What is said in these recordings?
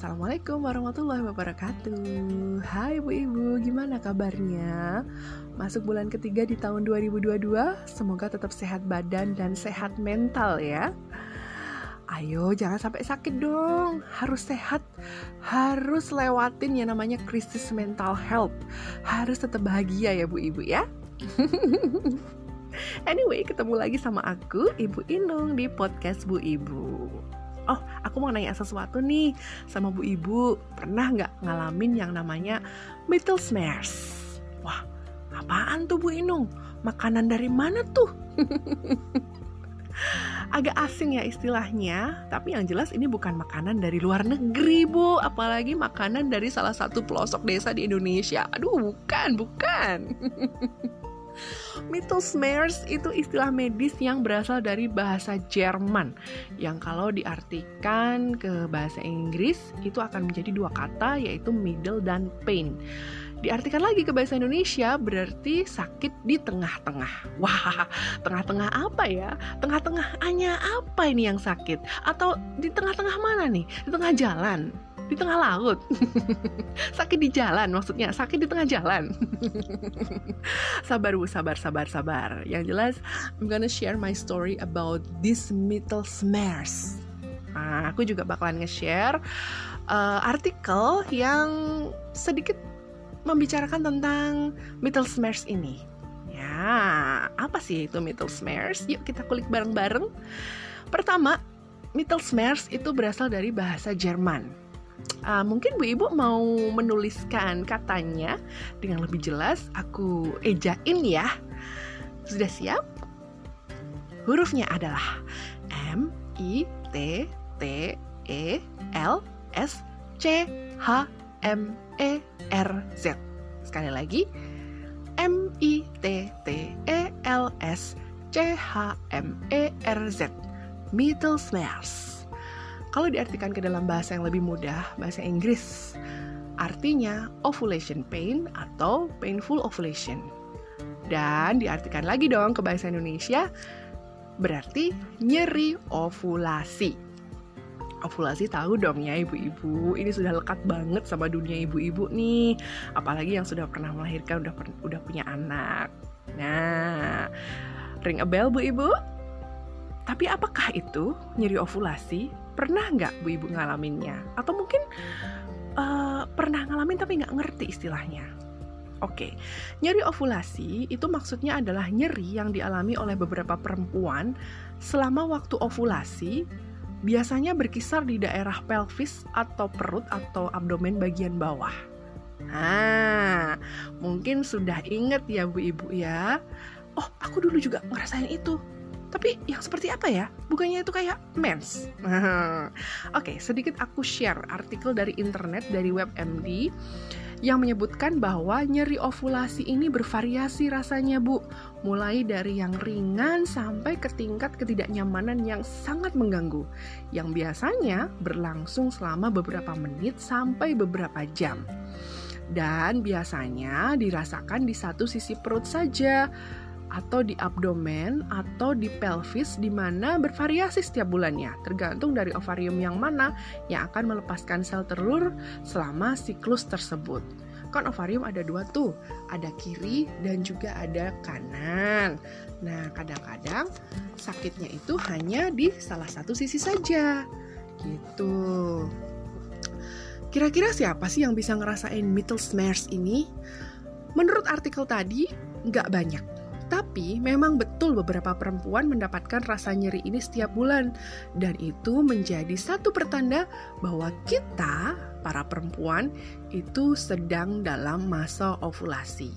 Assalamualaikum warahmatullahi wabarakatuh. Hai Bu Ibu, gimana kabarnya? Masuk bulan ketiga di tahun 2022 Semoga tetap sehat badan dan sehat mental ya. Ayo jangan sampai sakit dong. Harus sehat Harus lewatin yang namanya krisis mental health. Harus tetap bahagia ya Bu Ibu ya. Anyway, ketemu lagi sama aku, Ibu Inung di podcast Bu Ibu oh aku mau nanya sesuatu nih sama bu ibu. Pernah nggak ngalamin yang namanya metal smash wah apaan tuh bu Inung? Makanan dari mana tuh? Agak asing ya istilahnya tapi yang jelas ini bukan makanan dari luar negeri bu. Apalagi makanan dari salah satu pelosok desa di Indonesia. Aduh bukan bukan Mittelsmers itu istilah medis yang berasal dari bahasa Jerman yang kalau diartikan ke bahasa Inggris itu akan menjadi dua kata yaitu middle dan pain. Diartikan lagi ke bahasa Indonesia berarti sakit di tengah-tengah. Wah, tengah-tengah apa ya? Tengah-tengah hanya apa ini yang sakit? Atau di tengah-tengah mana nih? Di tengah jalan? Di tengah laut. Sakit di jalan maksudnya. Sakit di tengah jalan. Sabar bu. Sabar sabar sabar. Yang jelas I'm gonna share my story about this metal smares nah, aku juga bakalan nge-share uh, artikel yang sedikit membicarakan tentang metal smares ini. Ya apa sih itu metal smares yuk kita kulik bareng-bareng. Pertama metal smares itu berasal dari bahasa Jerman Uh, mungkin Bu Ibu mau menuliskan katanya dengan lebih jelas. Aku ejain ya. Sudah siap? Hurufnya adalah M I T T E L S C H M E R Z. Sekali lagi, M I T T E L S C H M E R Z. Middle smells. Kalau diartikan ke dalam bahasa yang lebih mudah, bahasa Inggris, artinya ovulation pain atau painful ovulation. Dan diartikan lagi dong ke bahasa Indonesia, berarti nyeri ovulasi. Ovulasi tahu dong ya ibu-ibu, ini sudah lekat banget sama dunia ibu-ibu nih. Apalagi yang sudah pernah melahirkan, udah udah punya anak. Nah, ring a bell bu ibu? Tapi apakah itu nyeri ovulasi? Pernah nggak bu ibu ngalaminnya? Atau mungkin uh, pernah ngalamin tapi nggak ngerti istilahnya? Oke, nyeri ovulasi itu maksudnya adalah nyeri yang dialami oleh beberapa perempuan selama waktu ovulasi, biasanya berkisar di daerah pelvis atau perut atau abdomen bagian bawah. Nah, mungkin sudah inget ya bu ibu ya. Oh, aku dulu juga ngerasain itu tapi yang seperti apa ya? Bukannya itu kayak mens? Oke, okay, sedikit aku share artikel dari internet dari WebMD yang menyebutkan bahwa nyeri ovulasi ini bervariasi rasanya, Bu. Mulai dari yang ringan sampai ke tingkat ketidaknyamanan yang sangat mengganggu, yang biasanya berlangsung selama beberapa menit sampai beberapa jam. Dan biasanya dirasakan di satu sisi perut saja atau di abdomen atau di pelvis di mana bervariasi setiap bulannya tergantung dari ovarium yang mana yang akan melepaskan sel telur selama siklus tersebut. Kan ovarium ada dua tuh, ada kiri dan juga ada kanan. Nah, kadang-kadang sakitnya itu hanya di salah satu sisi saja. Gitu. Kira-kira siapa sih yang bisa ngerasain middle smash ini? Menurut artikel tadi, nggak banyak tapi memang betul beberapa perempuan mendapatkan rasa nyeri ini setiap bulan dan itu menjadi satu pertanda bahwa kita para perempuan itu sedang dalam masa ovulasi.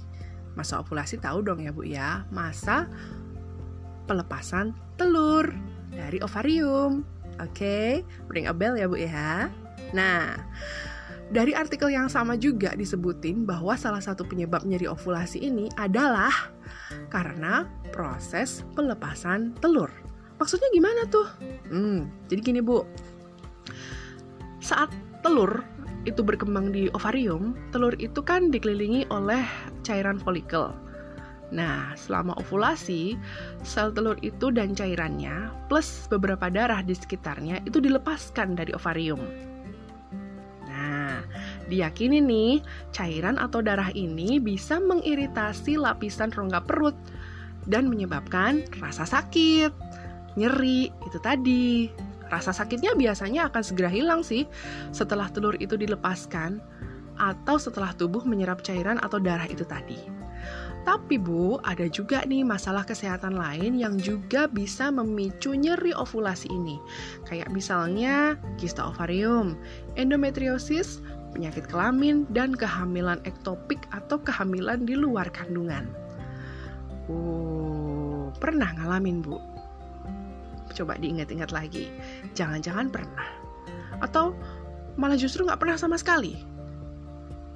Masa ovulasi tahu dong ya Bu ya, masa pelepasan telur dari ovarium. Oke, okay? ring a bell ya Bu ya. Nah, dari artikel yang sama juga disebutin bahwa salah satu penyebab nyeri ovulasi ini adalah karena proses pelepasan telur. Maksudnya gimana tuh? Hmm, jadi gini bu, saat telur itu berkembang di ovarium, telur itu kan dikelilingi oleh cairan folikel. Nah, selama ovulasi, sel telur itu dan cairannya plus beberapa darah di sekitarnya itu dilepaskan dari ovarium. Diyakini nih, cairan atau darah ini bisa mengiritasi lapisan rongga perut dan menyebabkan rasa sakit, nyeri, itu tadi. Rasa sakitnya biasanya akan segera hilang sih setelah telur itu dilepaskan atau setelah tubuh menyerap cairan atau darah itu tadi. Tapi Bu, ada juga nih masalah kesehatan lain yang juga bisa memicu nyeri ovulasi ini. Kayak misalnya kista ovarium, endometriosis, penyakit kelamin, dan kehamilan ektopik atau kehamilan di luar kandungan. Oh, pernah ngalamin Bu? Coba diingat-ingat lagi. Jangan-jangan pernah. Atau malah justru nggak pernah sama sekali.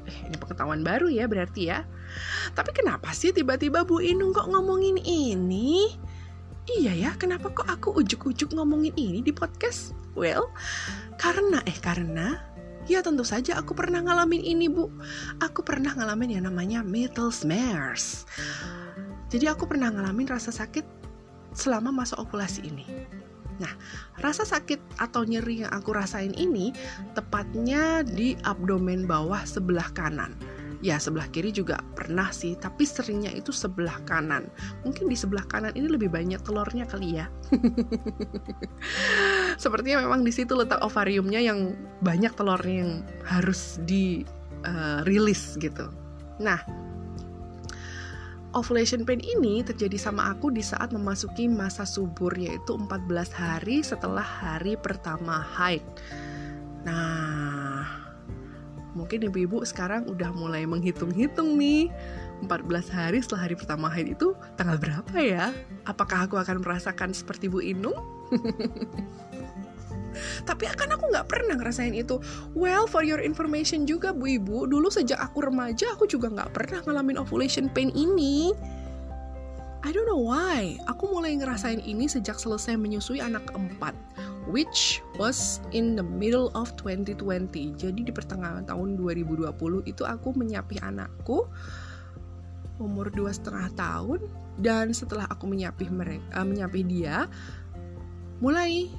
Eh, ini pengetahuan baru ya berarti ya. Tapi kenapa sih tiba-tiba Bu Inung kok ngomongin ini? Iya ya, kenapa kok aku ujuk-ujuk ngomongin ini di podcast? Well, karena eh karena Ya tentu saja aku pernah ngalamin ini bu. Aku pernah ngalamin yang namanya middle smears. Jadi aku pernah ngalamin rasa sakit selama masa ovulasi ini. Nah, rasa sakit atau nyeri yang aku rasain ini tepatnya di abdomen bawah sebelah kanan. Ya sebelah kiri juga pernah sih tapi seringnya itu sebelah kanan. Mungkin di sebelah kanan ini lebih banyak telurnya kali ya sepertinya memang di situ letak ovariumnya yang banyak telurnya yang harus di uh, rilis gitu nah ovulation pain ini terjadi sama aku di saat memasuki masa subur yaitu 14 hari setelah hari pertama haid. Nah, mungkin ibu-ibu sekarang udah mulai menghitung-hitung nih 14 hari setelah hari pertama haid itu tanggal berapa ya? Apakah aku akan merasakan seperti Bu Inung? Tapi akan aku nggak pernah ngerasain itu. Well, for your information juga Bu Ibu, dulu sejak aku remaja aku juga nggak pernah ngalamin ovulation pain ini. I don't know why. Aku mulai ngerasain ini sejak selesai menyusui anak keempat which was in the middle of 2020. Jadi di pertengahan tahun 2020 itu aku menyapih anakku umur dua setengah tahun dan setelah aku menyapih mereka uh, menyapih dia mulai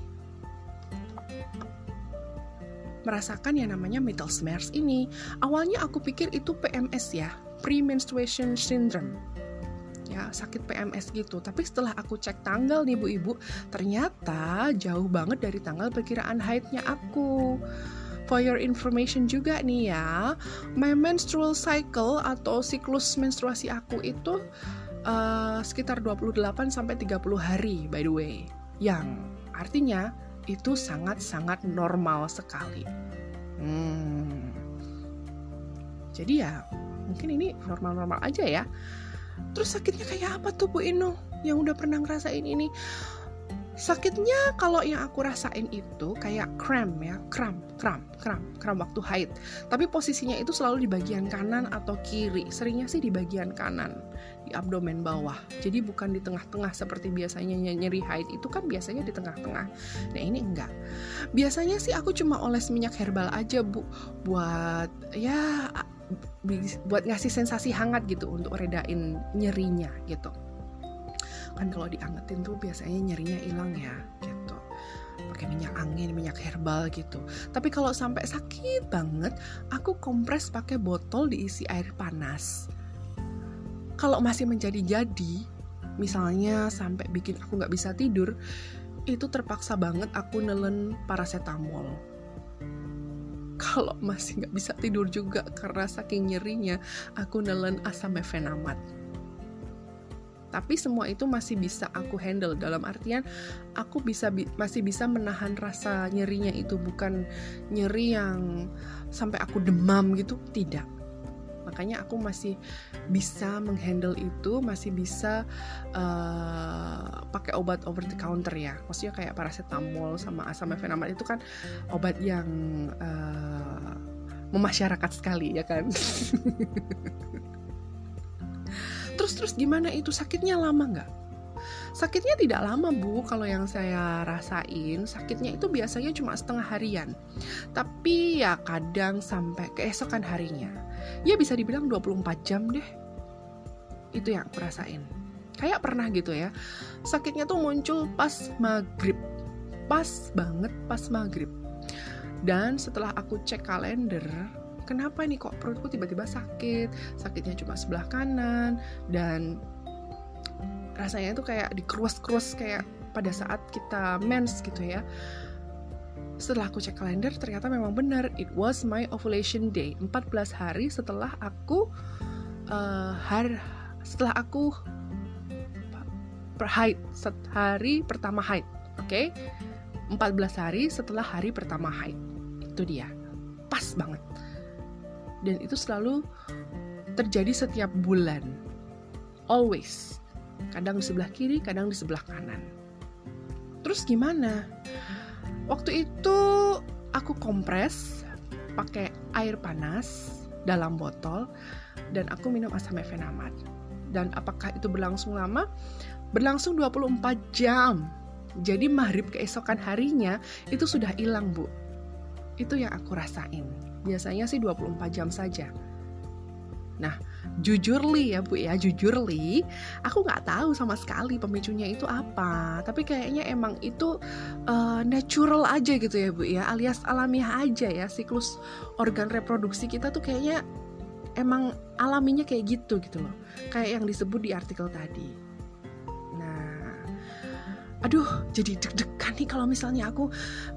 merasakan yang namanya middle smears ini. Awalnya aku pikir itu PMS ya, premenstruation syndrome ya sakit PMS gitu tapi setelah aku cek tanggal nih bu ibu ternyata jauh banget dari tanggal perkiraan haidnya aku For your information juga nih ya, my menstrual cycle atau siklus menstruasi aku itu uh, sekitar 28 sampai 30 hari by the way. Yang artinya itu sangat-sangat normal sekali. Hmm. Jadi ya, mungkin ini normal-normal aja ya. Terus sakitnya kayak apa tuh Bu Ino yang udah pernah ngerasain ini? Sakitnya kalau yang aku rasain itu kayak kram ya, kram, kram, kram, kram waktu haid. Tapi posisinya itu selalu di bagian kanan atau kiri. Seringnya sih di bagian kanan, di abdomen bawah. Jadi bukan di tengah-tengah seperti biasanya nyeri haid itu kan biasanya di tengah-tengah. Nah ini enggak. Biasanya sih aku cuma oles minyak herbal aja bu, buat ya buat ngasih sensasi hangat gitu untuk redain nyerinya gitu kan kalau diangetin tuh biasanya nyerinya hilang ya gitu. Pakai minyak angin minyak herbal gitu. Tapi kalau sampai sakit banget aku kompres pakai botol diisi air panas. Kalau masih menjadi-jadi misalnya sampai bikin aku nggak bisa tidur itu terpaksa banget aku nelen paracetamol. Kalau masih nggak bisa tidur juga karena saking nyerinya aku nelen asam mefenamat tapi semua itu masih bisa aku handle. Dalam artian aku bisa bi masih bisa menahan rasa nyerinya itu. Bukan nyeri yang sampai aku demam gitu. Tidak. Makanya aku masih bisa menghandle itu. Masih bisa uh, pakai obat over the counter ya. Maksudnya kayak paracetamol sama asam mefenamat itu kan obat yang uh, memasyarakat sekali ya kan terus terus gimana itu sakitnya lama nggak Sakitnya tidak lama bu, kalau yang saya rasain sakitnya itu biasanya cuma setengah harian. Tapi ya kadang sampai keesokan harinya. Ya bisa dibilang 24 jam deh. Itu yang aku rasain. Kayak pernah gitu ya. Sakitnya tuh muncul pas maghrib. Pas banget pas maghrib. Dan setelah aku cek kalender, kenapa nih kok perutku tiba-tiba sakit? Sakitnya cuma sebelah kanan. Dan rasanya itu kayak dikerus-kerus kayak pada saat kita mens gitu ya. Setelah aku cek kalender ternyata memang benar. It was my ovulation day. 14 hari setelah aku uh, har setelah aku per haid hari pertama haid oke? Okay? 14 hari setelah hari pertama haid. Itu dia. Pas banget dan itu selalu terjadi setiap bulan always kadang di sebelah kiri kadang di sebelah kanan terus gimana Waktu itu aku kompres pakai air panas dalam botol dan aku minum asam efenamat. Dan apakah itu berlangsung lama? Berlangsung 24 jam. Jadi maghrib keesokan harinya itu sudah hilang, Bu. Itu yang aku rasain. Biasanya sih 24 jam saja. Nah, jujur li ya bu ya, jujur li, aku nggak tahu sama sekali pemicunya itu apa. Tapi kayaknya emang itu uh, natural aja gitu ya bu ya, alias alamiah aja ya siklus organ reproduksi kita tuh kayaknya emang alaminya kayak gitu gitu loh, kayak yang disebut di artikel tadi. Nah, aduh jadi deg-degan nih kalau misalnya aku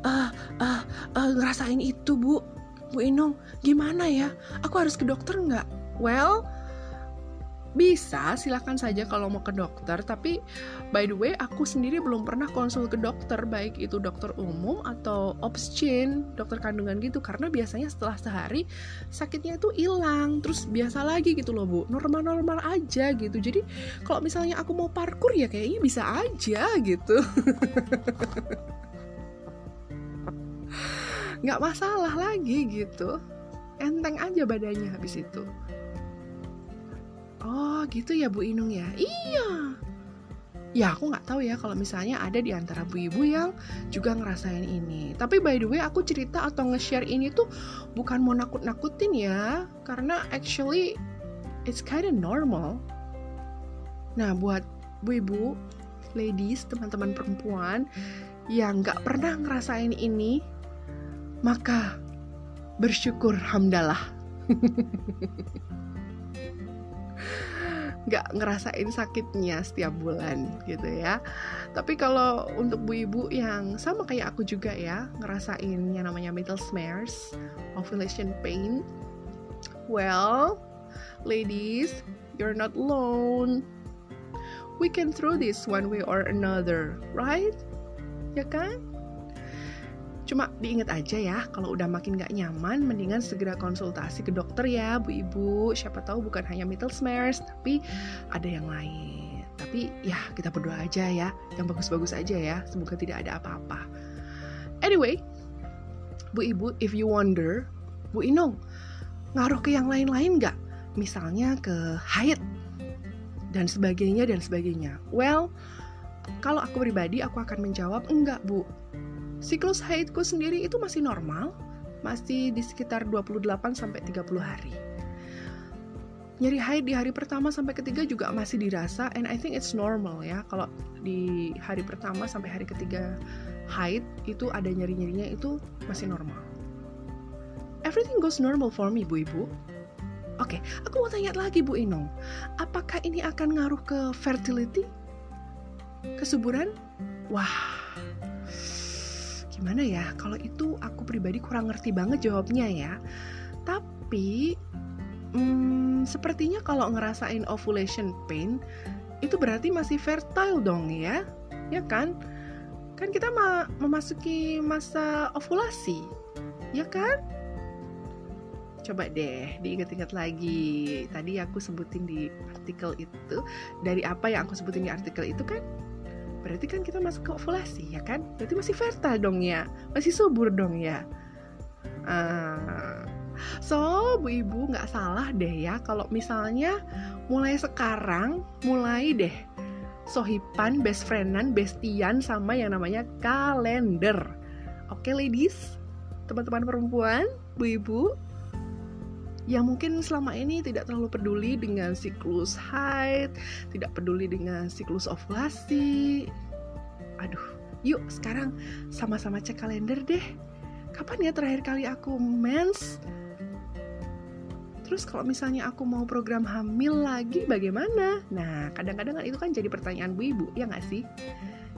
uh, uh, uh, ngerasain itu bu. Bu Inung, gimana ya? Aku harus ke dokter nggak? Well, bisa silahkan saja kalau mau ke dokter. Tapi by the way aku sendiri belum pernah konsul ke dokter baik itu dokter umum atau obscene dokter kandungan gitu. Karena biasanya setelah sehari sakitnya itu hilang. Terus biasa lagi gitu loh bu. Normal-normal aja gitu. Jadi kalau misalnya aku mau parkur ya kayaknya bisa aja gitu nggak masalah lagi gitu enteng aja badannya habis itu Oh gitu ya Bu Inung ya? Iya. Ya aku nggak tahu ya kalau misalnya ada di antara bu ibu yang juga ngerasain ini. Tapi by the way aku cerita atau nge-share ini tuh bukan mau nakut-nakutin ya, karena actually it's kind of normal. Nah buat bu ibu, ladies, teman-teman perempuan yang nggak pernah ngerasain ini, maka bersyukur hamdalah. nggak ngerasain sakitnya setiap bulan gitu ya. Tapi kalau untuk bu ibu yang sama kayak aku juga ya ngerasain yang namanya middle smears ovulation pain well ladies you're not alone. We can through this one way or another right? Ya kan Cuma diingat aja ya, kalau udah makin gak nyaman, mendingan segera konsultasi ke dokter ya, bu ibu. Siapa tahu bukan hanya middle smears, tapi ada yang lain. Tapi ya kita berdoa aja ya, yang bagus-bagus aja ya. Semoga tidak ada apa-apa. Anyway, bu ibu, if you wonder, bu Inung, ngaruh ke yang lain-lain gak? Misalnya ke haid dan sebagainya dan sebagainya. Well, kalau aku pribadi aku akan menjawab enggak bu Siklus haidku sendiri itu masih normal, masih di sekitar 28 sampai 30 hari. Nyeri haid di hari pertama sampai ketiga juga masih dirasa and I think it's normal ya kalau di hari pertama sampai hari ketiga haid itu ada nyeri-nyerinya itu masih normal. Everything goes normal for me, Bu Ibu. Oke, okay, aku mau tanya lagi Bu Inong, apakah ini akan ngaruh ke fertility? Kesuburan? Wah, gimana ya kalau itu aku pribadi kurang ngerti banget jawabnya ya. Tapi hmm, sepertinya kalau ngerasain ovulation pain itu berarti masih fertile dong ya. Ya kan? Kan kita ma memasuki masa ovulasi. Ya kan? Coba deh diingat-ingat lagi. Tadi aku sebutin di artikel itu dari apa yang aku sebutin di artikel itu kan berarti kan kita masuk ke ovulasi ya kan? Berarti masih fertile dong ya? Masih subur dong ya? Uh, so bu ibu nggak salah deh ya kalau misalnya mulai sekarang mulai deh sohipan best friendan bestian sama yang namanya kalender. Oke okay, ladies? Teman-teman perempuan? Bu ibu yang mungkin selama ini tidak terlalu peduli dengan siklus haid, tidak peduli dengan siklus ovulasi. Aduh, yuk sekarang sama-sama cek kalender deh. Kapan ya terakhir kali aku mens? Terus kalau misalnya aku mau program hamil lagi bagaimana? Nah, kadang-kadang kan itu kan jadi pertanyaan bu ibu, ya nggak sih?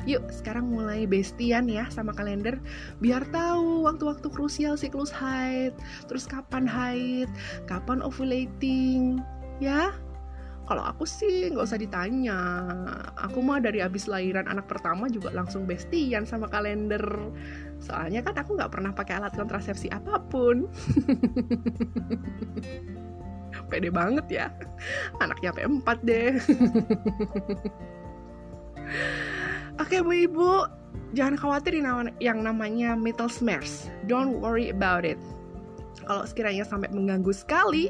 Yuk, sekarang mulai bestian ya sama kalender biar tahu waktu-waktu krusial siklus haid, terus kapan haid, kapan ovulating, ya. Kalau aku sih nggak usah ditanya, aku mah dari abis lahiran anak pertama juga langsung bestian sama kalender. Soalnya kan aku nggak pernah pakai alat kontrasepsi apa pun. Pede banget ya, anaknya P4 deh. Oke Bu Ibu, jangan khawatir yang namanya metal smears. Don't worry about it. Kalau sekiranya sampai mengganggu sekali,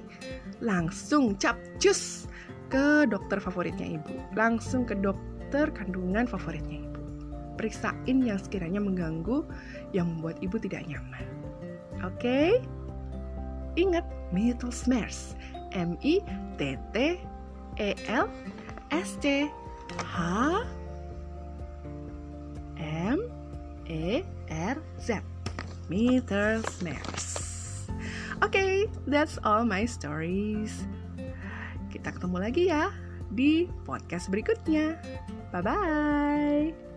langsung capcus ke dokter favoritnya Ibu. Langsung ke dokter kandungan favoritnya Ibu. Periksain yang sekiranya mengganggu yang membuat Ibu tidak nyaman. Oke? Okay? Ingat, metal smears. M I T T E L S C H E R Z. Meter Snares. Oke, okay, that's all my stories. Kita ketemu lagi ya di podcast berikutnya. Bye bye.